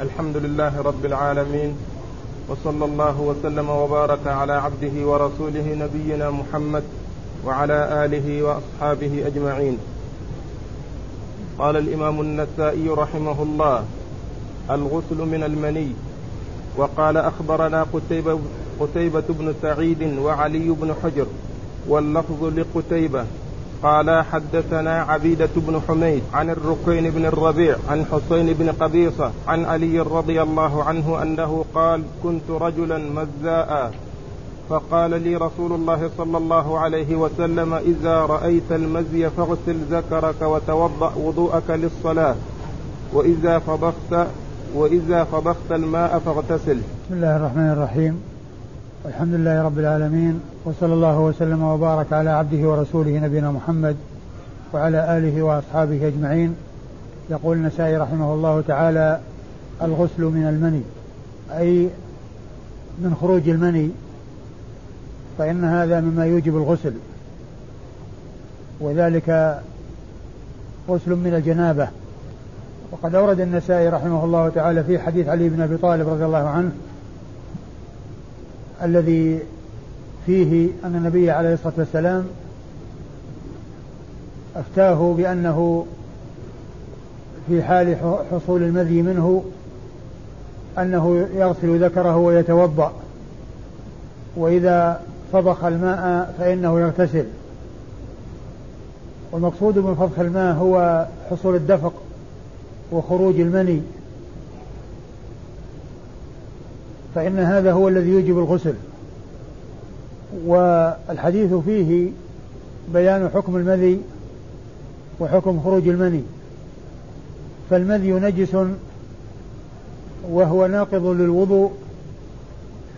الحمد لله رب العالمين وصلى الله وسلم وبارك على عبده ورسوله نبينا محمد وعلى آله وأصحابه أجمعين. قال الإمام النسائي رحمه الله الغسل من المني. وقال أخبرنا قتيبة, قتيبة بن سعيد وعلي بن حجر واللفظ لقتيبة. قال حدثنا عبيدة بن حميد عن الركين بن الربيع عن حسين بن قبيصة عن علي رضي الله عنه أنه قال كنت رجلا مزاء. فقال لي رسول الله صلى الله عليه وسلم إذا رأيت المزي فاغسل ذكرك وتوضأ وضوءك للصلاة. وإذا فضخت وإذا فضخت الماء فاغتسل. بسم الله الرحمن الرحيم. الحمد لله رب العالمين وصلى الله وسلم وبارك على عبده ورسوله نبينا محمد وعلى آله وأصحابه أجمعين. يقول النسائي رحمه الله تعالى الغسل من المني أي من خروج المني فإن هذا مما يوجب الغسل. وذلك غسل من الجنابة. وقد أورد النسائي رحمه الله تعالى في حديث علي بن أبي طالب رضي الله عنه الذي فيه أن النبي عليه الصلاة والسلام أفتاه بأنه في حال حصول المذي منه أنه يغسل ذكره ويتوضأ. وإذا فضخ الماء فإنه يغتسل. والمقصود من فضخ الماء هو حصول الدفق وخروج المني. فإن هذا هو الذي يوجب الغسل. والحديث فيه بيان حكم المذي وحكم خروج المني. فالمذي نجس وهو ناقض للوضوء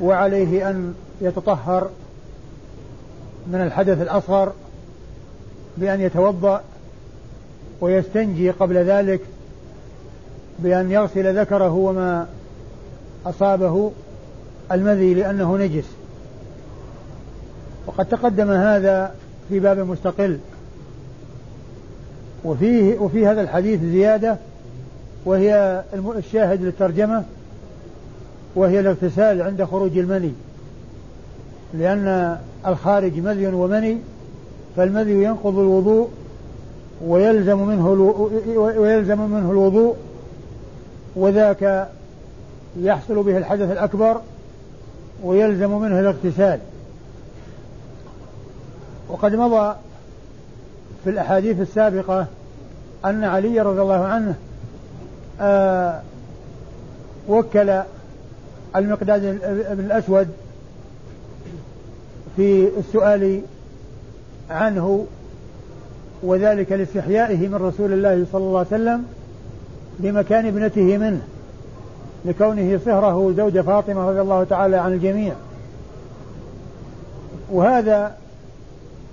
وعليه أن يتطهر من الحدث الأصغر بأن يتوضأ ويستنجي قبل ذلك بأن يغسل ذكره وما أصابه المذي لأنه نجس. وقد تقدم هذا في باب مستقل. وفيه وفي هذا الحديث زيادة وهي الشاهد للترجمة وهي الاغتسال عند خروج المني. لأن الخارج مذي ومني فالمذي ينقض الوضوء ويلزم منه ويلزم منه الوضوء وذاك يحصل به الحدث الأكبر ويلزم منه الاغتسال. وقد مضى في الأحاديث السابقة أن علي رضي الله عنه آه وكل المقداد بن الأسود في السؤال عنه وذلك لاستحيائه من رسول الله صلى الله عليه وسلم بمكان ابنته منه. لكونه صهره زوج فاطمة رضي الله تعالى عن الجميع. وهذا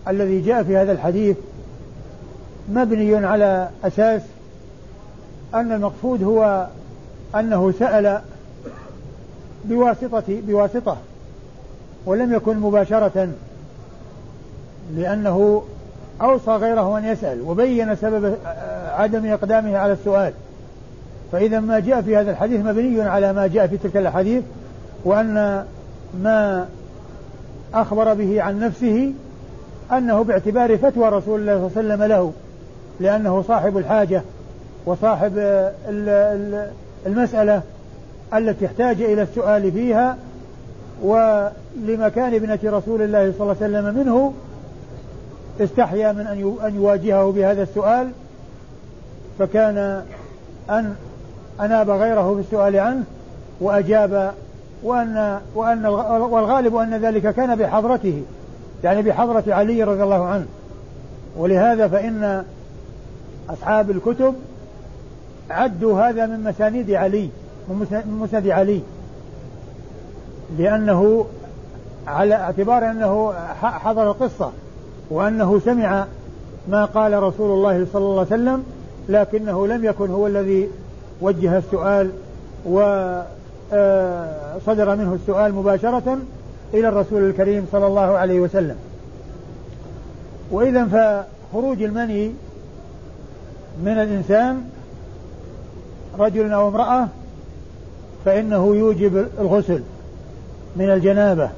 الذي جاء في هذا الحديث مبني على أساس أن المقصود هو أنه سأل بواسطة بواسطة ولم يكن مباشرة لأنه أوصى غيره أن يسأل وبين سبب عدم إقدامه على السؤال. فإذا ما جاء في هذا الحديث مبني على ما جاء في تلك الأحاديث وأن ما أخبر به عن نفسه أنه باعتبار فتوى رسول الله صلى الله عليه وسلم له لأنه صاحب الحاجة وصاحب المسألة التي احتاج إلى السؤال فيها ولمكان ابنة رسول الله صلى الله عليه وسلم منه استحيا من أن يواجهه بهذا السؤال فكان أن أناب غيره في السؤال عنه وأجاب وأن وأن والغالب أن ذلك كان بحضرته يعني بحضرة علي رضي الله عنه. ولهذا فإن أصحاب الكتب عدوا هذا من مسانيد علي من مسند علي. لأنه على اعتبار أنه حضر القصة وأنه سمع ما قال رسول الله صلى الله عليه وسلم لكنه لم يكن هو الذي وجه السؤال وصدر آه، منه السؤال مباشرة إلى الرسول الكريم صلى الله عليه وسلم. وإذا فخروج المني من الإنسان رجل أو امرأة فإنه يوجب الغسل من الجنابة.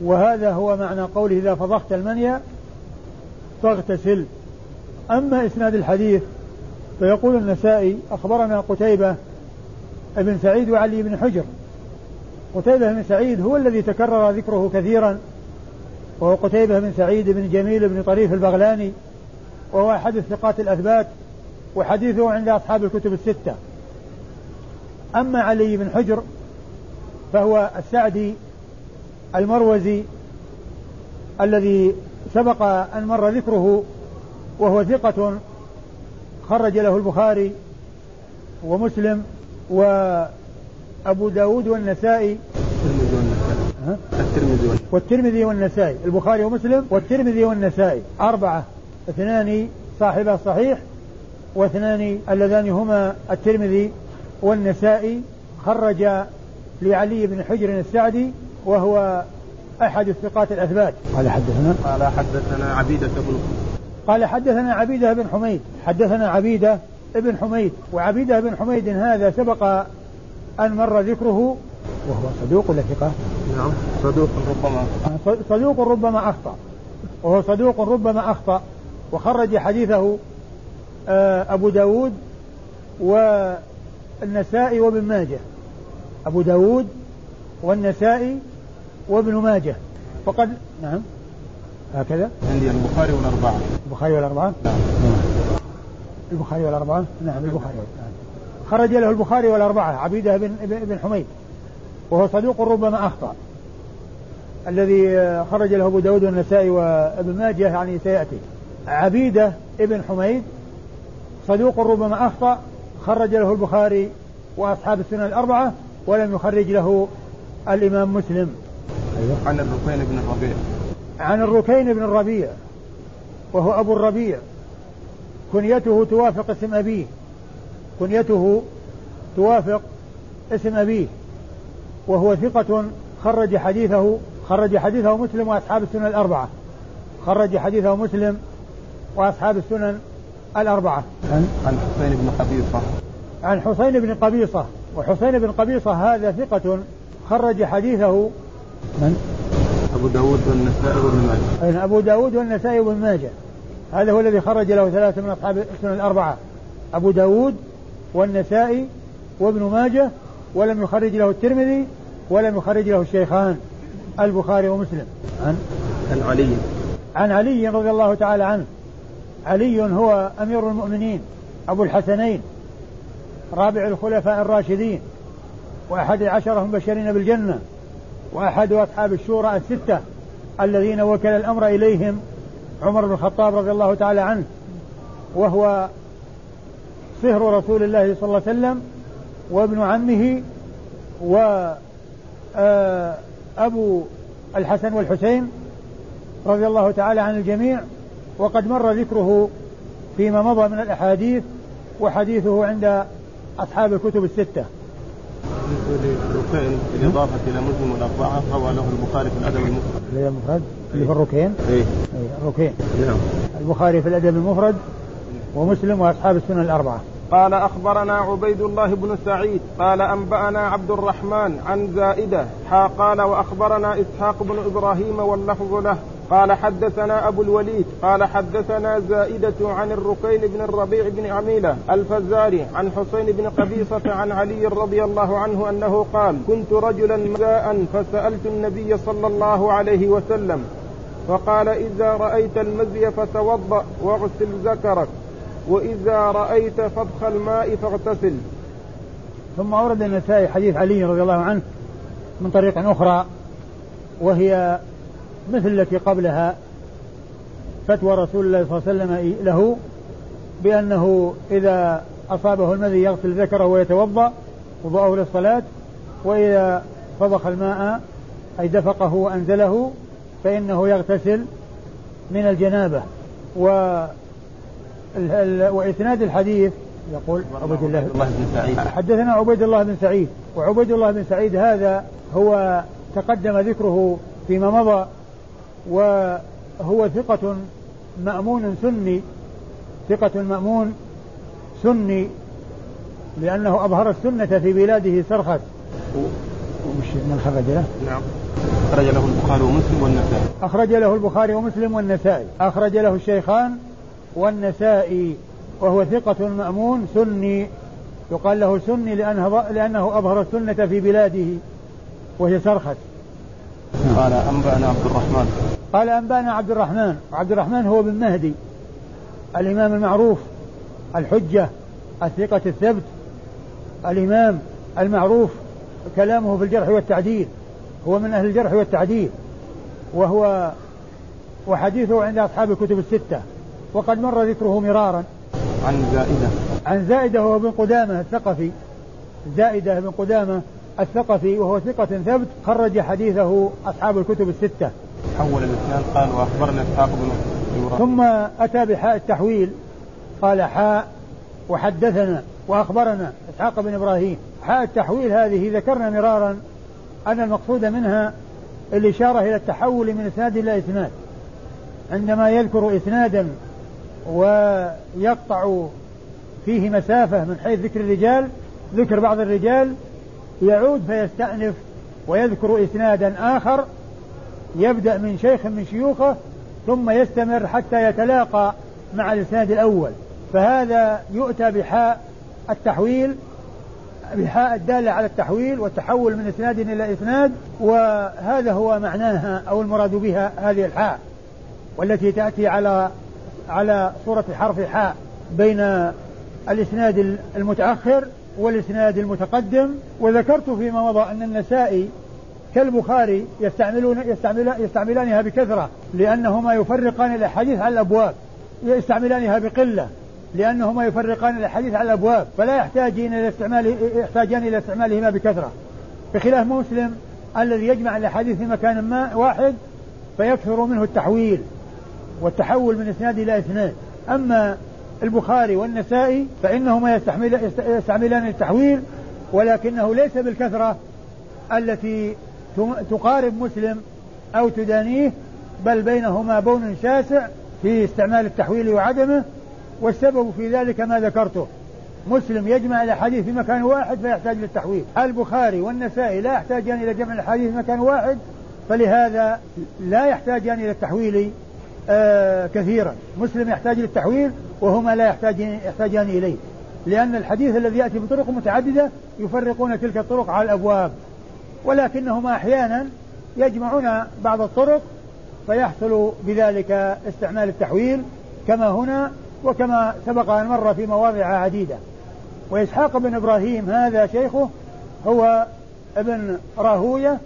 وهذا هو معنى قوله إذا فضخت المنيا فاغتسل. أما إسناد الحديث فيقول النسائي أخبرنا قتيبة ابن سعيد وعلي بن حجر. قتيبة بن سعيد هو الذي تكرر ذكره كثيرا وهو قتيبة بن سعيد بن جميل بن طريف البغلاني وهو أحد الثقات الأثبات وحديثه عند أصحاب الكتب الستة. أما علي بن حجر فهو السعدي المروزي الذي سبق أن مر ذكره وهو ثقة خرج له البخاري ومسلم وأبو داود والنسائي. الترمذي والترمذي والنسائي. البخاري ومسلم والترمذي والنسائي. أربعة. اثنان صاحب الصحيح واثنان اللذان هما الترمذي والنسائي. خرج لعلي بن حجر السعدي وهو أحد الثقات الأثبات. قال حدثنا. قال حدثنا عبيدة بن قال حدثنا عبيدة بن حميد حدثنا عبيدة بن حميد وعبيدة بن حميد هذا سبق أن مر ذكره وهو صدوق ولا ثقة؟ نعم صدوق ربما. صدوق ربما أخطأ وهو صدوق ربما أخطأ وخرج حديثه آه، أبو داود والنسائي وابن ماجه. أبو داود والنسائي وابن ماجه. وقد نعم. هكذا؟ عندي البخاري والأربعة. البخاري والأربعة؟ نعم. البخاري والأربعة؟ نعم البخاري. نعم. خرج له البخاري والأربعة عبيدة بن بن حميد. وهو صدوق ربما أخطأ. الذي خرج له أبو داود والنسائي وابن ماجه يعني سيأتي. عبيدة ابن حميد صدوق ربما أخطأ خرج له البخاري وأصحاب السنة الأربعة ولم يخرج له الإمام مسلم. أيوة. عن الركين بن الربيع. عن الركين بن الربيع وهو أبو الربيع. كنيته توافق اسم أبيه. كنيته توافق اسم أبيه. وهو ثقة خرج حديثه خرج حديثه مسلم وأصحاب السنن الأربعة. خرج حديثه مسلم وأصحاب السنن الأربعة. عن عن حسين بن قبيصة. عن حسين بن قبيصة. وحسين بن قبيصة هذا ثقة خرج حديثه من؟ أبو داود والنسائي وابن ماجه. أبو داود والنسائي وابن ماجه. هذا هو الذي خرج له ثلاثة من أصحاب السنن الأربعة. أبو داود والنسائي وابن ماجه ولم يخرج له الترمذي ولم يخرج له الشيخان البخاري ومسلم. عن عن علي. عن علي رضي الله تعالى عنه. علي هو أمير المؤمنين أبو الحسنين رابع الخلفاء الراشدين وأحد العشرة المبشرين بالجنة. وأحد أصحاب الشورى الستة الذين وكل الأمر إليهم عمر بن الخطاب رضي الله تعالى عنه وهو صهر رسول الله صلى الله عليه وسلم وابن عمه و آه، الحسن والحسين رضي الله تعالى عن الجميع وقد مر ذكره فيما مضى من الأحاديث وحديثه عند أصحاب الكتب الستة. الركين بالإضافة إلى مسلم والأربعة روى له البخاري في الأدب المفرد. الأدب المفرد اللي في الركين؟ إيه. الركين. نعم. البخاري في الأدب المفرد ومسلم وأصحاب السنن الأربعة. قال أخبرنا عبيد الله بن سعيد قال أنبأنا عبد الرحمن عن زائدة حا قال وأخبرنا إسحاق بن إبراهيم واللفظ له قال حدثنا أبو الوليد قال حدثنا زائدة عن الركين بن الربيع بن عميلة الفزاري عن حسين بن قبيصة عن علي رضي الله عنه أنه قال كنت رجلا مزاء فسألت النبي صلى الله عليه وسلم فقال إذا رأيت المزي فتوضأ واغسل ذكرك وإذا رأيت فضخ الماء فاغتسل. ثم أورد النسائي حديث علي رضي الله عنه من طريق أخرى وهي مثل التي قبلها فتوى رسول الله صلى الله عليه وسلم له بأنه إذا أصابه المذي يغسل ذكره ويتوضأ وضوءه للصلاة وإذا فضخ الماء أي دفقه وأنزله فإنه يغتسل من الجنابة. و وإسناد الحديث يقول عبيد الله بن سعيد. حدثنا عبيد الله بن سعيد. وعبيد الله بن سعيد هذا هو تقدم ذكره فيما مضى وهو ثقة مأمون سني. ثقة مأمون سني. لأنه أظهر السنة في بلاده سرخس. وش من خرج له؟ نعم. أخرج له البخاري ومسلم والنسائي. أخرج له البخاري ومسلم والنسائي. أخرج له الشيخان والنسائي. وهو ثقة مأمون سني. يقال له سني لأنه, لأنه أظهر السنة في بلاده. وهي سرخس. قال أنبأنا عبد الرحمن. قال أنبأنا عبد الرحمن. وعبد الرحمن هو بن مهدي الإمام المعروف الحجة الثقة الثبت الإمام المعروف كلامه في الجرح والتعديل هو من أهل الجرح والتعديل وهو وحديثه عند أصحاب الكتب الستة وقد مر ذكره مرارا. عن زائدة. عن زائدة وهو ابن قدامة الثقفي. زائدة بن قدامة الثقفي وهو ثقة ثبت خرج حديثه أصحاب الكتب الستة. حول الاثنان قال وأخبرنا إسحاق بن ثم أتى بحاء التحويل. قال حاء وحدثنا وأخبرنا إسحاق بن إبراهيم. حاء التحويل هذه ذكرنا مرارا أن المقصود منها الإشارة إلى التحول من إسناد إلى إسناد. عندما يذكر إسنادا ويقطع فيه مسافة من حيث ذكر الرجال ذكر بعض الرجال يعود فيستأنف ويذكر إسنادا آخر يبدأ من شيخ من شيوخه ثم يستمر حتى يتلاقى مع الإسناد الأول. فهذا يؤتى بحاء التحويل بحاء الدالة على التحويل والتحول من إسناد إلى إسناد وهذا هو معناها أو المراد بها هذه الحاء والتي تأتي على على صورة حرف حاء بين الإسناد المتأخر والإسناد المتقدم وذكرت فيما مضى أن النسائي كالبخاري يستعملون يستعملان يستعملانها بكثرة لأنهما يفرقان الأحاديث على الأبواب. يستعملانها بقلة لأنهما يفرقان الأحاديث على الأبواب فلا يحتاجين إلى استعمال يحتاجان إلى استعمالهما بكثرة. بخلاف مسلم الذي يجمع الأحاديث في مكان ما واحد فيكثر منه التحويل والتحول من إسناد إلى إسناد. أما البخاري والنسائي فإنهما يستعمل يستعملان التحويل ولكنه ليس بالكثرة التي تقارب مسلم أو تدانيه بل بينهما بون شاسع في استعمال التحويل وعدمه والسبب في ذلك ما ذكرته. مسلم يجمع الأحاديث في مكان واحد فيحتاج للتحويل. البخاري والنسائي لا يحتاجان إلى جمع الأحاديث في مكان واحد فلهذا لا يحتاجان إلى التحويل كثيرا. مسلم يحتاج للتحويل وهما لا يحتاجان يحتاجان إليه. لأن الحديث الذي يأتي بطرق متعددة يفرقون تلك الطرق على الأبواب. ولكنهما أحيانا يجمعون بعض الطرق فيحصل بذلك استعمال التحويل كما هنا وكما سبق أن مر في مواضع عديدة. وإسحاق بن إبراهيم هذا شيخه هو ابن راهوية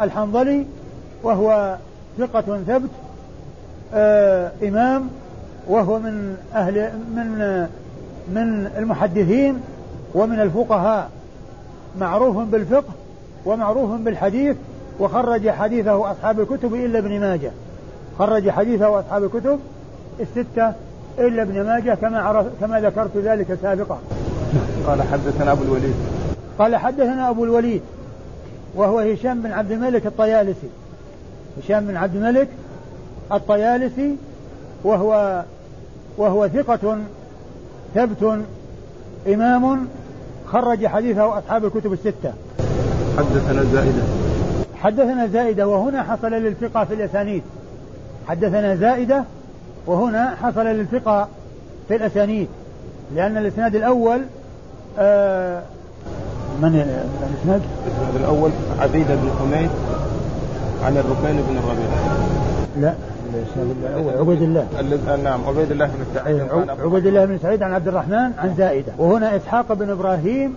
الحنظلي وهو ثقة ثبت آه إمام وهو من أهل من من المحدثين ومن الفقهاء معروف بالفقه ومعروف بالحديث وخرج حديثه أصحاب الكتب إلا ابن ماجه خرج حديثه أصحاب الكتب الستة إلا ابن ماجه كما عرف كما ذكرت ذلك سابقا. قال حدثنا أبو الوليد. قال حدثنا أبو الوليد وهو هشام بن عبد الملك الطيالسي. هشام بن عبد الملك الطيالسي وهو وهو ثقة ثبت إمام خرج حديثه أصحاب الكتب الستة. حدثنا زائدة. حدثنا زائدة وهنا حصل الالتقاء في الأسانيد. حدثنا زائدة وهنا حصل الالتقاء في الأسانيد لأن الإسناد الأول آه من الإسناد؟ الإسناد الأول عبيدة بن حميد عن الركين بن الربيع لا عبيد الله. نعم عبيد الله بن سعيد. إيه، عبيد الله بن سعيد عن عبد الرحمن عن زائدة. وهنا إسحاق بن إبراهيم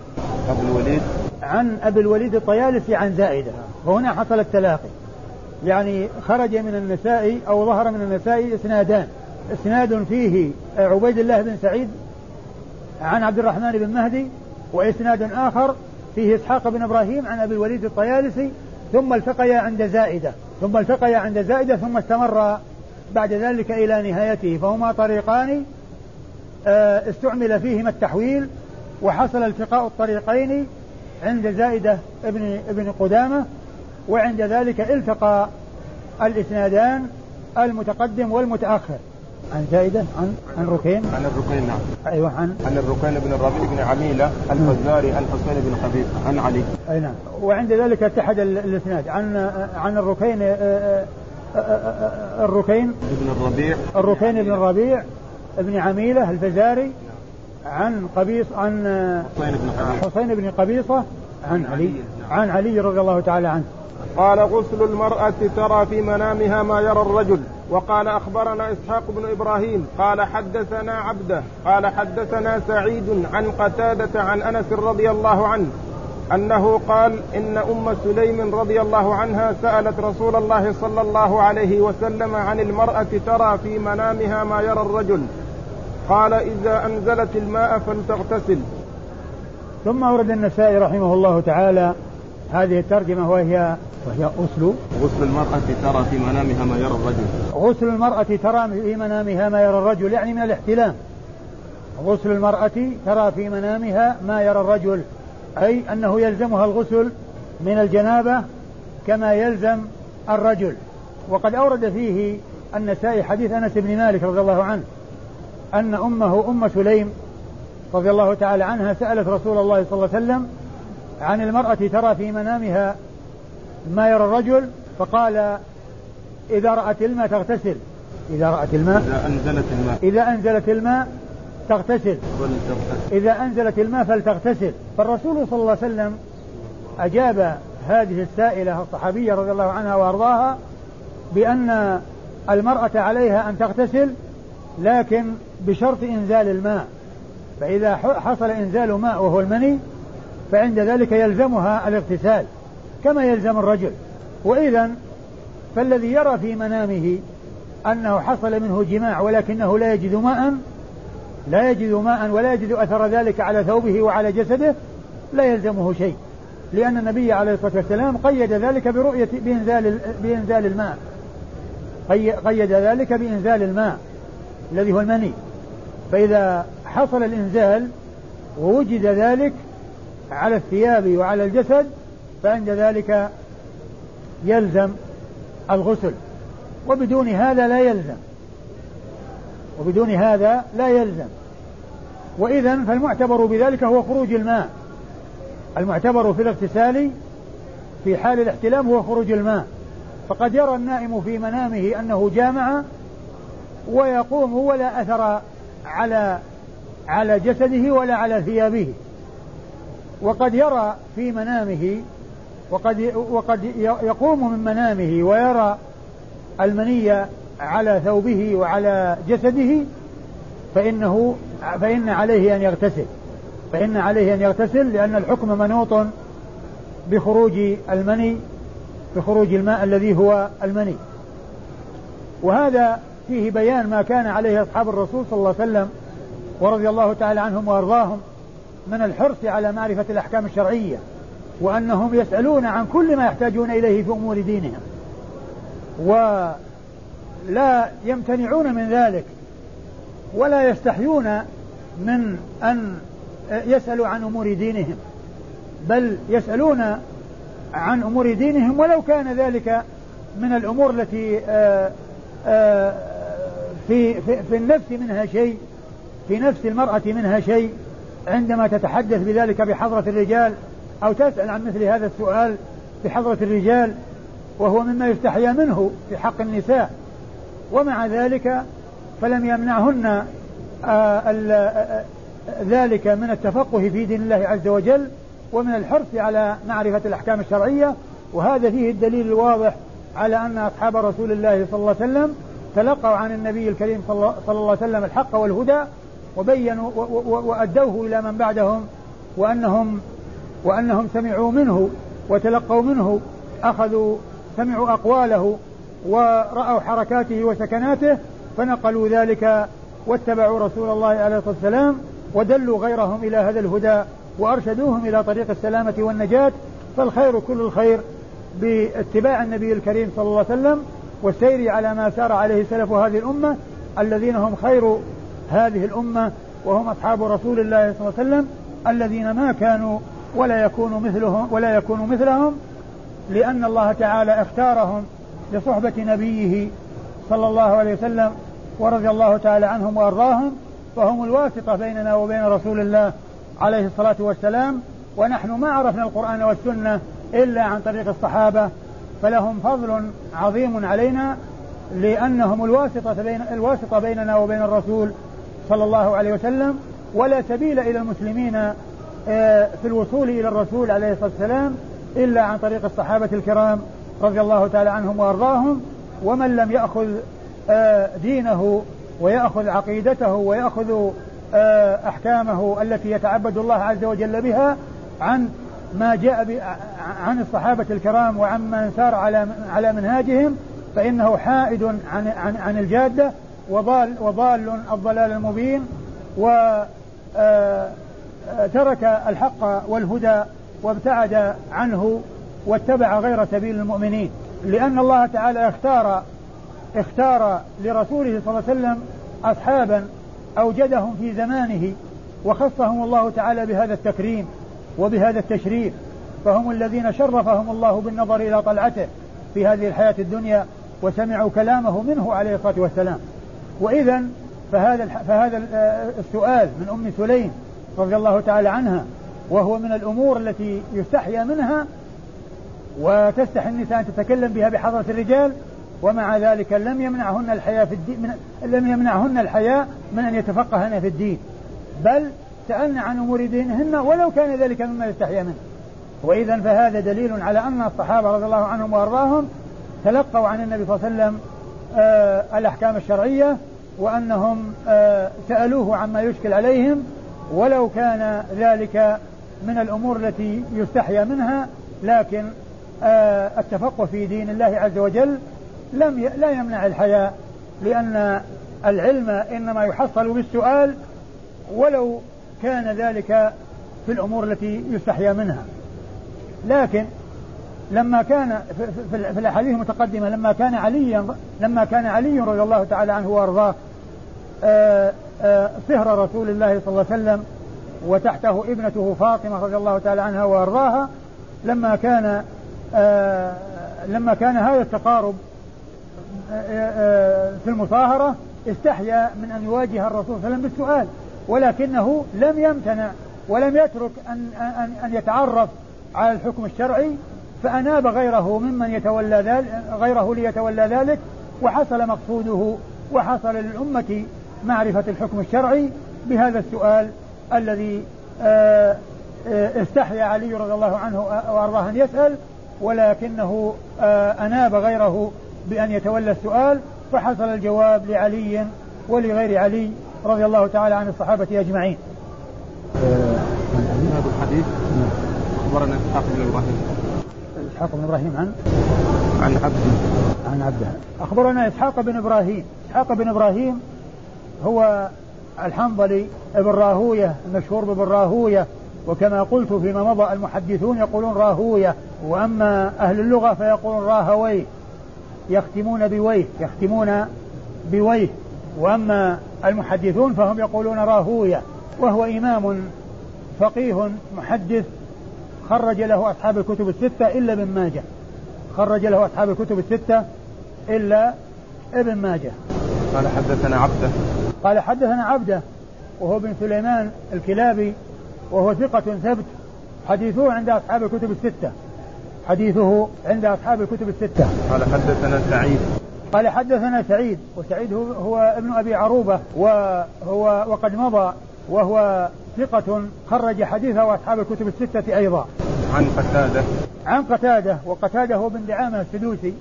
أبو الوليد. عن أبي الوليد الطيالسي عن زائدة. وهنا حصل التلاقي. يعني خرج من النساء أو ظهر من النساء إسنادان. إسناد فيه عبيد الله بن سعيد عن عبد الرحمن بن مهدي وإسناد آخر فيه إسحاق بن إبراهيم عن أبي الوليد الطيالسي ثم التقيا عند زائدة. ثم التقيا عند زائدة ثم استمر بعد ذلك إلى نهايته فهما طريقان آه، استعمل فيهما التحويل وحصل التقاء الطريقين عند زائدة ابن ابن قدامة وعند ذلك التقى الإسنادان المتقدم والمتأخر. عن زائدة عن عن ركين؟ عن الركين نعم. أيوه عن عن الركين بن الربيع بن عميلة الفزاري عن حسين بن خبيب عن علي. أي نعم. وعند ذلك اتحد الإسناد. عن عن الركين آه، آه، آه، الركين؟ ابن الربيع. الركين بن الربيع ابن عميلة الفزاري عن قبيص عن حسين بن خبيب حسين بن قبيصة عن علي. عن علي رضي الله تعالى عنه. قال غسل المرأة ترى في منامها ما يرى الرجل. وقال أخبرنا إسحاق بن إبراهيم قال حدثنا عبده قال حدثنا سعيد عن قتادة عن أنس رضي الله عنه أنه قال إن أم سليم رضي الله عنها سألت رسول الله صلى الله عليه وسلم عن المرأة ترى في منامها ما يرى الرجل. قال إذا أنزلت الماء فلتغتسل. ثم أورد النسائي رحمه الله تعالى هذه الترجمة وهي وهي غسل غسل المرأة ترى في منامها ما يرى الرجل. غسل المرأة ترى في منامها ما يرى الرجل يعني من الاحتلام. غسل المرأة ترى في منامها ما يرى الرجل أي أنه يلزمها الغسل من الجنابة كما يلزم الرجل. وقد أورد فيه النسائي حديث أنس بن مالك رضي الله عنه أن أمه أم سليم رضي الله تعالى عنها سألت رسول الله صلى الله عليه وسلم عن المرأة ترى في منامها ما يرى الرجل فقال إذا رأت الماء تغتسل. إذا رأت الماء؟ إذا أنزلت الماء. إذا أنزلت الماء تغتسل. إذا أنزلت الماء فلتغتسل. فالرسول صلى الله عليه وسلم أجاب هذه السائلة الصحابية رضي الله عنها وأرضاها بأن المرأة عليها أن تغتسل لكن بشرط إنزال الماء. فإذا حصل إنزال ماء وهو المني فعند ذلك يلزمها الاغتسال كما يلزم الرجل. وإذا فالذي يرى في منامه أنه حصل منه جماع ولكنه لا يجد ماء لا يجد ماء ولا يجد أثر ذلك على ثوبه وعلى جسده لا يلزمه شيء. لأن النبي عليه الصلاة والسلام قيد ذلك برؤية بإنزال بإنزال الماء. قيد ذلك بإنزال الماء الذي هو المني. فإذا حصل الإنزال ووجد ذلك على الثياب وعلى الجسد فعند ذلك يلزم الغسل. وبدون هذا لا يلزم. وبدون هذا لا يلزم. وإذا فالمعتبر بذلك هو خروج الماء. المعتبر في الاغتسال في حال الاحتلام هو خروج الماء. فقد يرى النائم في منامه أنه جامع ويقوم ولا أثر على على جسده ولا على ثيابه. وقد يرى في منامه وقد وقد يقوم من منامه ويرى المنية على ثوبه وعلى جسده فإنه فإن عليه أن يغتسل. فإن عليه أن يغتسل لأن الحكم منوط بخروج المني بخروج الماء الذي هو المني. وهذا فيه بيان ما كان عليه أصحاب الرسول صلى الله عليه وسلم ورضي الله تعالى عنهم وأرضاهم. من الحرص على معرفة الأحكام الشرعية وأنهم يسألون عن كل ما يحتاجون إليه في أمور دينهم. ولا يمتنعون من ذلك ولا يستحيون من أن يسألوا عن أمور دينهم بل يسألون عن أمور دينهم. ولو كان ذلك من الأمور التي آه، آه، في, في, في النفس منها شيء في نفس المرأة منها شيء عندما تتحدث بذلك بحضرة الرجال أو تسأل عن مثل هذا السؤال بحضرة الرجال وهو مما يستحيا منه في حق النساء. ومع ذلك فلم يمنعهن آه، آه، ذلك من التفقه في دين الله عز وجل ومن الحرص على معرفة الأحكام الشرعية. وهذا فيه الدليل الواضح على أن أصحاب رسول الله صلى الله عليه وسلم تلقوا عن النبي الكريم صلى الله عليه وسلم الحق والهدى وبينوا وأدوه إلى من بعدهم وأنهم وأنهم سمعوا منه وتلقوا منه أخذوا سمعوا أقواله ورأوا حركاته وسكناته فنقلوا ذلك واتبعوا رسول الله عليه الصلاة والسلام ودلوا غيرهم إلى هذا الهدى وأرشدوهم إلى طريق السلامة والنجاة. فالخير كل الخير باتباع النبي الكريم صلى الله عليه وسلم والسير على ما سار عليه سلف هذه الأمة الذين هم خير هذه الأمة وهم أصحاب رسول الله صلى الله عليه وسلم الذين ما كانوا ولا يكونوا مثلهم ولا يكونوا مثلهم لأن الله تعالى اختارهم لصحبة نبيه صلى الله عليه وسلم ورضي الله تعالى عنهم وأرضاهم فهم الواسطة بيننا وبين رسول الله عليه الصلاة والسلام ونحن ما عرفنا القرآن والسنة إلا عن طريق الصحابة فلهم فضل عظيم علينا لأنهم الواسطة بين الواسطة بيننا وبين الرسول صلى الله عليه وسلم ولا سبيل إلى المسلمين آه، في الوصول إلى الرسول عليه الصلاة والسلام إلا عن طريق الصحابة الكرام رضي الله تعالى عنهم وأرضاهم. ومن لم يأخذ آه، دينه ويأخذ عقيدته ويأخذ آه، أحكامه التي يتعبد الله عز وجل بها عن ما جاء عن الصحابة الكرام وعن من سار على على منهاجهم فإنه حائد عن عن عن الجادة. وضال وضال الضلال المبين وترك آه، الحق والهدى وابتعد عنه واتبع غير سبيل المؤمنين. لأن الله تعالى اختار اختار لرسوله صلى الله عليه وسلم أصحابا أوجدهم في زمانه وخصهم الله تعالى بهذا التكريم وبهذا التشريف. فهم الذين شرفهم الله بالنظر إلى طلعته في هذه الحياة الدنيا وسمعوا كلامه منه عليه الصلاة والسلام. وإذا فهذا فهذا السؤال من أم سليم رضي الله تعالى عنها وهو من الأمور التي يستحيا منها وتستحي النساء أن تتكلم بها بحضرة الرجال ومع ذلك لم يمنعهن الحياة في الدين من لم يمنعهن الحياة من أن يتفقهن في الدين بل سألن عن أمور دينهن ولو كان ذلك مما يستحيا منه. وإذا فهذا دليل على أن الصحابة رضي الله عنهم وأرضاهم تلقوا عن النبي صلى الله عليه وسلم آه الأحكام الشرعية وأنهم آه سألوه عما يشكل عليهم ولو كان ذلك من الأمور التي يستحيا منها لكن آه التفقه في دين الله عز وجل لم. لا يمنع الحياء لأن العلم إنما يحصل بالسؤال ولو كان ذلك في الأمور التي يستحيا منها لكن لما كان في الأحاديث المتقدمة لما كان عليا لما كان علي رضي الله تعالى عنه وأرضاه آه، آه، صهر رسول الله صلى الله عليه وسلم وتحته ابنته فاطمة رضي الله تعالى عنها وأرضاها لما كان آه، لما كان هذا التقارب في المصاهرة استحيا من أن يواجه الرسول صلى الله عليه وسلم بالسؤال ولكنه لم يمتنع ولم يترك أن, أن, أن يتعرف على الحكم الشرعي فأناب غيره ممن يتولى ذلك غيره ليتولى ذلك وحصل مقصوده وحصل للأمة معرفة الحكم الشرعي بهذا السؤال الذي آه، آه، استحيا علي رضي الله عنه وأرضاه أن يسأل ولكنه آه، أناب غيره بأن يتولى السؤال فحصل الجواب لعلي ولغير علي رضي الله تعالى عن الصحابة أجمعين. هذا الحديث أخبرنا إسحاق بن إبراهيم إسحاق بن إبراهيم عن عن عبده. عن عبده. أخبرنا إسحاق بن إبراهيم. إسحاق بن إبراهيم هو الحنظلي ابن راهوية المشهور بابن راهوية. وكما قلت فيما مضى المحدثون يقولون راهوية. وأما أهل اللغة فيقولون راهويه يختمون بويه يختمون بويه. وأما المحدثون فهم يقولون راهوية. وهو إمام فقيه محدث خرج له أصحاب الكتب الستة إلا ابن ماجه. خرج له أصحاب الكتب الستة إلا ابن ماجه. قال حدثنا عبده. قال حدثنا عبده وهو بن سليمان الكلابي وهو ثقة ثبت حديثه عند أصحاب الكتب الستة. حديثه عند أصحاب الكتب الستة. قال حدثنا سعيد. قال حدثنا سعيد وسعيد هو, هو ابن أبي عروبة وهو وقد مضى وهو ثقة خرج حديثه أصحاب الكتب الستة أيضا. عن قتادة. عن قتادة وقتادة هو بن دعامة السدوسي.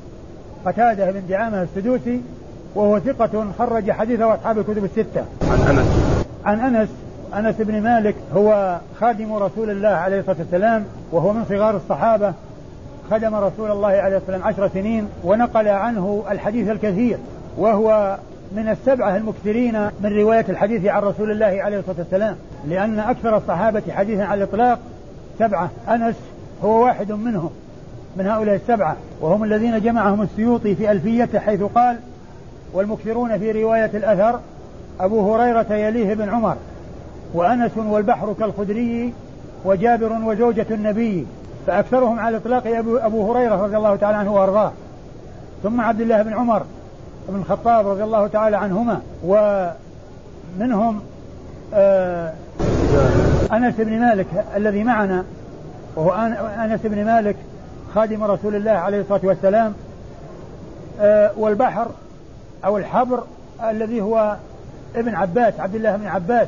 قتادة بن دعامة السدوسي وهو ثقة خرج حديثه أصحاب الكتب الستة. عن أنس. عن أنس أنس بن مالك هو خادم رسول الله عليه الصلاة والسلام وهو من صغار الصحابة. خدم رسول الله عليه الصلاة والسلام عشر سنين ونقل عنه الحديث الكثير وهو من السبعة المكثرين من رواية الحديث عن رسول الله عليه الصلاة والسلام لأن أكثر الصحابة حديثا على الإطلاق سبعة أنس هو واحد منهم من هؤلاء السبعة وهم الذين جمعهم السيوطي في ألفيته حيث قال والمكثرون في رواية الأثر أبو هريرة يليه بن عمر وأنس والبحر كالخدري وجابر وزوجة النبي فأكثرهم على الإطلاق أبو, أبو هريرة رضي الله تعالى عنه وأرضاه. ثم عبد الله بن عمر بن الخطاب رضي الله تعالى عنهما ومنهم آه أنس بن مالك الذي معنا وهو أنس بن مالك خادم رسول الله عليه الصلاة والسلام آه والبحر أو الحبر الذي هو ابن عباس عبد الله بن عباس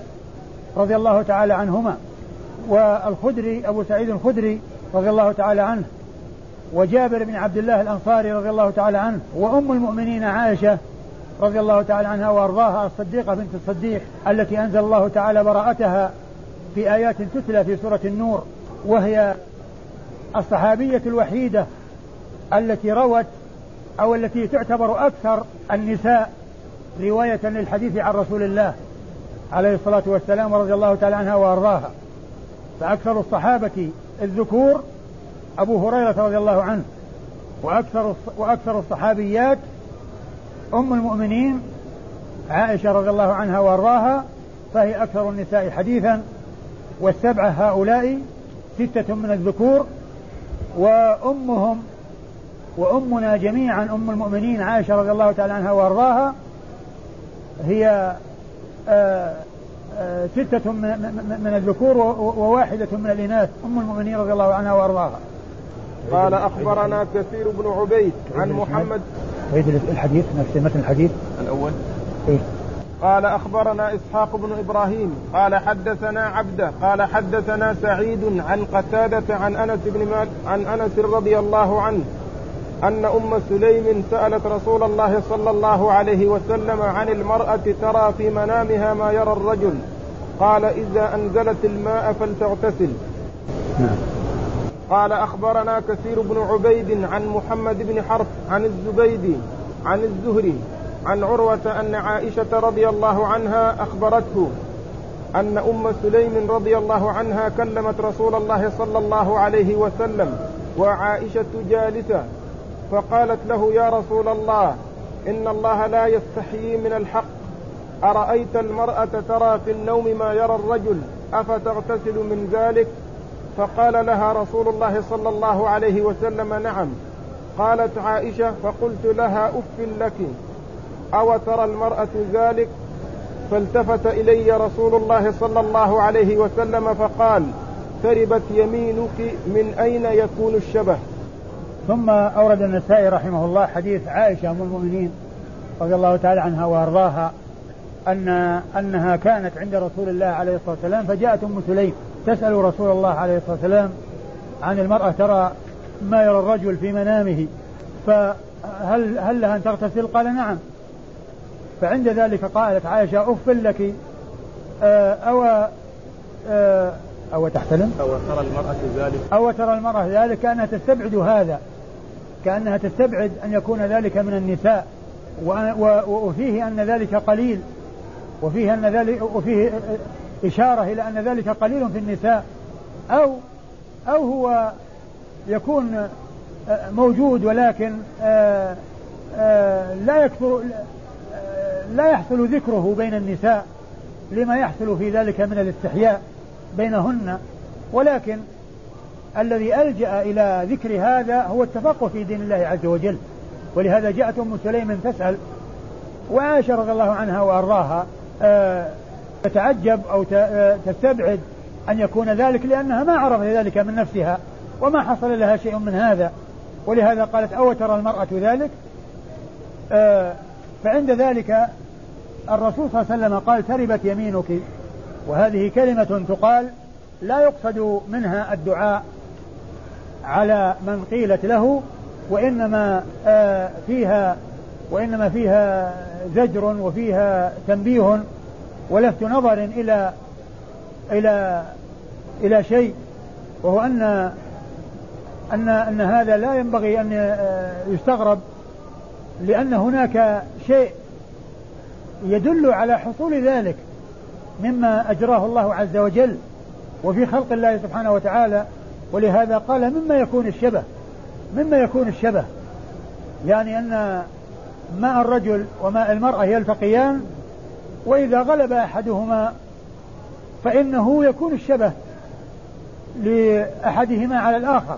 رضي الله تعالى عنهما والخدري أبو سعيد الخدري رضي الله تعالى عنه. وجابر بن عبد الله الأنصاري رضي الله تعالى عنه وأم المؤمنين عائشة رضي الله تعالى عنها وأرضاها الصديقة بنت الصديق التي أنزل الله تعالى براءتها في آيات تتلى في سورة النور وهي الصحابية الوحيدة التي روت أو التي تعتبر أكثر النساء رواية للحديث عن رسول الله عليه الصلاة والسلام ورضي الله تعالى عنها وأرضاها. فأكثر الصحابة الذكور أبو هريرة رضي الله عنه وأكثر وأكثر الصحابيات أم المؤمنين عائشة رضي الله عنها وأرضاها فهي أكثر النساء حديثا والسبعة هؤلاء ستة من الذكور وأمهم وأمنا جميعا أم المؤمنين عائشة رضي الله تعالى عنها وأرضاها هي آه، آه، ستة من الذكور وواحدة من الإناث أم المؤمنين رضي الله عنها وأرضاها. قال أخبرنا كثير بن عبيد عن محمد. عيد الحديث نفس متن الحديث. الأول. إيه؟ قال أخبرنا إسحاق بن إبراهيم. قال حدثنا عبده قال حدثنا سعيد عن قتادة عن أنس بن مالك عن أنس رضي الله عنه أن أم سليم سألت رسول الله صلى الله عليه وسلم عن المرأة ترى في منامها ما يرى الرجل. قال إذا أنزلت الماء فلتغتسل. نعم. قال أخبرنا كثير بن عبيد عن محمد بن حرب عن الزبيدي عن الزهري عن عروة أن عائشة رضي الله عنها أخبرته أن أم سليم رضي الله عنها كلمت رسول الله صلى الله عليه وسلم وعائشة جالسة فقالت له يا رسول الله إن الله لا يستحيي من الحق. أرأيت المرأة ترى في النوم ما يرى الرجل؟ أفتغتسل من ذلك؟ فقال لها رسول الله صلى الله عليه وسلم نعم. قالت عائشة فقلت لها أف لك. أو ترى المرأة ذلك؟ فالتفت إلي رسول الله صلى الله عليه وسلم فقال تربت يمينك من أين يكون الشبه؟ ثم أورد النسائي رحمه الله حديث عائشة أم المؤمنين رضي الله تعالى عنها وأرضاها أن أنها كانت عند رسول الله عليه الصلاة والسلام فجاءت أم سليم. تسأل رسول الله عليه الصلاة والسلام عن المرأة ترى ما يرى الرجل في منامه فهل هل لها أن تغتسل؟ قال نعم. فعند ذلك قالت عائشة أف لك آه، أو آه، أو تحتلم؟ أو ترى المرأة ذلك؟ أو ترى المرأة ذلك كأنها تستبعد هذا كأنها تستبعد أن يكون ذلك من النساء وفيه أن ذلك قليل وفيه أن ذلك وفيه إشارة إلى أن ذلك قليل في النساء أو أو هو يكون موجود ولكن لا يكثر لا يحصل ذكره بين النساء لما يحصل في ذلك من الاستحياء بينهن ولكن الذي ألجأ إلى ذكر هذا هو التفقه في دين الله عز وجل. ولهذا جاءت أم سليم تسأل وعائشة رضي الله عنها وأرضاها آه، تتعجب أو تستبعد أن يكون ذلك لأنها ما عرفت ذلك من نفسها وما حصل لها شيء من هذا. ولهذا قالت أو ترى المرأة ذلك؟ آه، فعند ذلك الرسول صلى الله عليه وسلم قال تربت يمينك. وهذه كلمة تقال لا يقصد منها الدعاء على من قيلت له وإنما آه، فيها وإنما فيها زجر وفيها تنبيه ولفت نظر إلى إلى إلى شيء وهو أن أن أن هذا لا ينبغي أن آه، يستغرب لأن هناك شيء يدل على حصول ذلك مما أجراه الله عز وجل وفي خلق الله سبحانه وتعالى ولهذا قال مما يكون الشبه مما يكون الشبه يعني أن ماء الرجل وماء المرأة يلتقيان وإذا غلب أحدهما فإنه يكون الشبه لأحدهما على الآخر.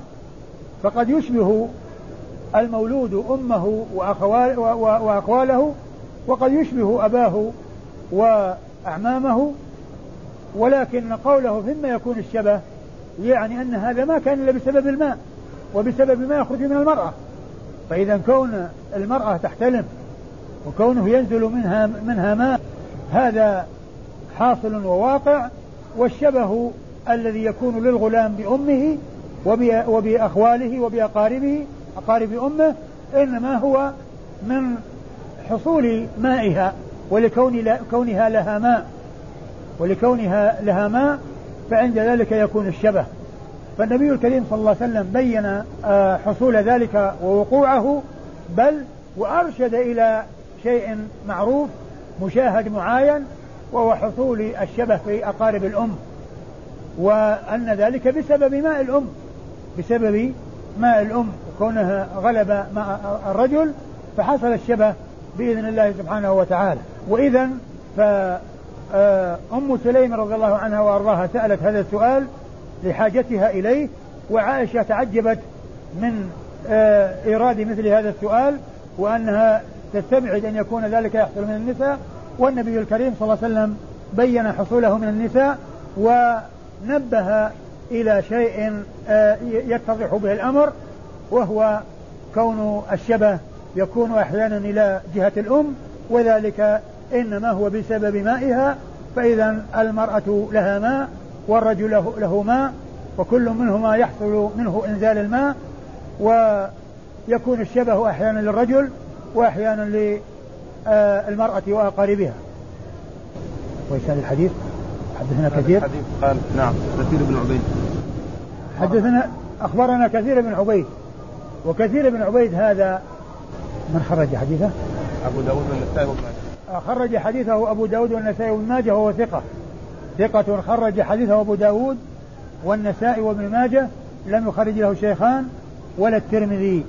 فقد يشبه المولود أمه وأقواله وقد يشبه أباه وأعمامه ولكن قوله ثم يكون الشبه يعني أن هذا ما كان إلا بسبب الماء وبسبب ما يخرج من المرأة. فإذا كون المرأة تحتلم وكونه ينزل منها منها ماء هذا حاصل وواقع والشبه الذي يكون للغلام بأمه وبأخواله وبأقاربه أقارب أمه إنما هو من حصول مائها ولكون كونها لها ماء. ولكونها لها ماء فعند ذلك يكون الشبه. فالنبي الكريم صلى الله عليه وسلم بين آه، حصول ذلك ووقوعه بل وأرشد إلى شيء معروف مشاهد معاين وهو حصول الشبه في أقارب الأم. وأن ذلك بسبب ماء الأم. بسبب ماء الأم كونها غلب ماء الرجل فحصل الشبه بإذن الله سبحانه وتعالى. وإذا فأم آه، سليم رضي الله عنها وأرضاها سألت هذا السؤال لحاجتها إليه وعائشة تعجبت من آه، إيراد مثل هذا السؤال وأنها تستبعد أن يكون ذلك يحصل من النساء والنبي الكريم صلى الله عليه وسلم بين حصوله من النساء ونبه إلى شيء آه، يتضح به الأمر وهو كون الشبه يكون أحيانا إلى جهة الأم وذلك إنما هو بسبب مائها فإذا المرأة لها ماء والرجل له, ماء وكل منهما يحصل منه إنزال الماء ويكون الشبه أحيانا للرجل وأحيانا للمرأة وأقاربها. ويسأل الحديث؟ حدثنا كثير؟ الحديث قال نعم كثير بن عبيد. حدثنا أخبرنا كثير بن عبيد. وكثير بن عبيد هذا من خرج حديثه؟ أبو داود والنسائي وابن ماجه. خرج حديثه أبو داود والنسائي وابن ماجه وهو ثقة. ثقة خرج حديثه أبو داود والنسائي وابن ماجه. لم يخرج له شيخان ولا الترمذي.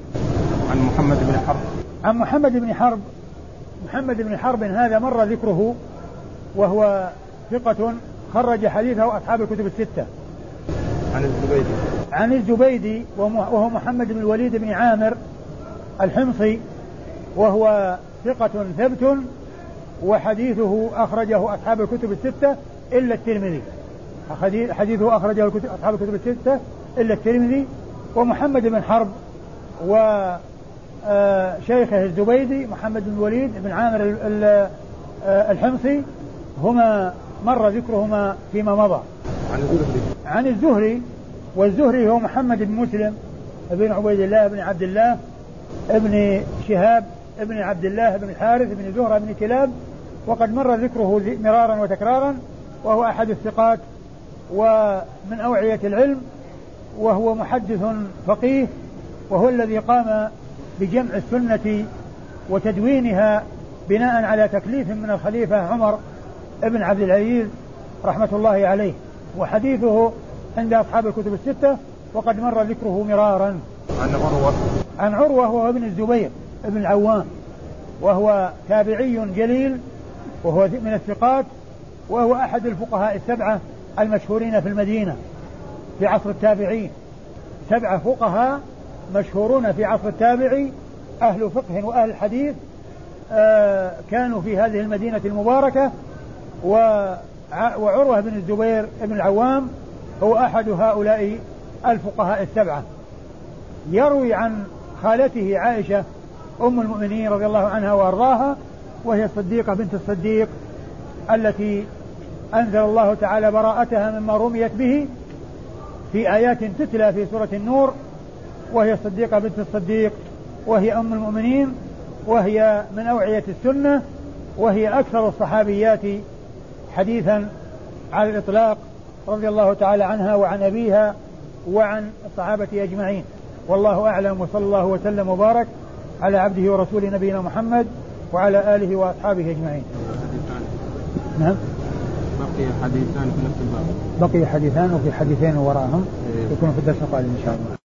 عن محمد بن حرب. عن محمد بن حرب محمد بن حرب هذا مر ذكره وهو ثقة خرج حديثه أصحاب الكتب الستة. عن الزبيدي. عن الزبيدي وهو محمد بن الوليد بن عامر الحمصي وهو ثقة ثبت وحديثه أخرجه أصحاب الكتب الستة إلا الترمذي. حديثه أخرجه أصحاب الكتب الستة إلا الترمذي ومحمد بن حرب وشيخه آه، الزبيدي محمد بن الوليد بن عامر آه، الحمصي هما مر ذكرهما فيما مضى. عن الزهري. عن الزهري والزهري هو محمد بن مسلم بن عبيد الله بن عبد الله ابن شهاب ابن عبد الله بن الحارث بن زهرة بن كلاب وقد مر ذكره مرارا وتكرارا وهو أحد الثقات ومن أوعية العلم وهو محدث فقيه وهو الذي قام بجمع السنة وتدوينها بناء على تكليف من الخليفة عمر بن عبد العزيز رحمة الله عليه. وحديثه عند أصحاب الكتب الستة وقد مر ذكره مرارا. عن عروة. عن عروة وهو ابن الزبير ابن العوام وهو تابعي جليل وهو من الثقات وهو أحد الفقهاء السبعة المشهورين في المدينة في عصر التابعين. سبعة فقهاء مشهورون في عصر التابعي أهل فقه وأهل حديث آه كانوا في هذه المدينة المباركة وعروة بن الزبير بن العوام هو أحد هؤلاء الفقهاء السبعة. يروي عن خالته عائشة أم المؤمنين رضي الله عنها وأرضاها وهي الصديقة بنت الصديق التي أنزل الله تعالى براءتها مما رميت به في آيات تتلى في سورة النور وهي الصديقة بنت الصديق وهي أم المؤمنين وهي من أوعية السنة وهي أكثر الصحابيات حديثا على الإطلاق رضي الله تعالى عنها وعن أبيها وعن الصحابة أجمعين. والله أعلم وصلى الله وسلم وبارك على عبده ورسوله نبينا محمد وعلى آله وأصحابه أجمعين. نعم. بقي حديثان في نفس الباب. بقي حديثان وفي حديثين وراءهم إيه. يكون في الدرس القادم إن شاء الله.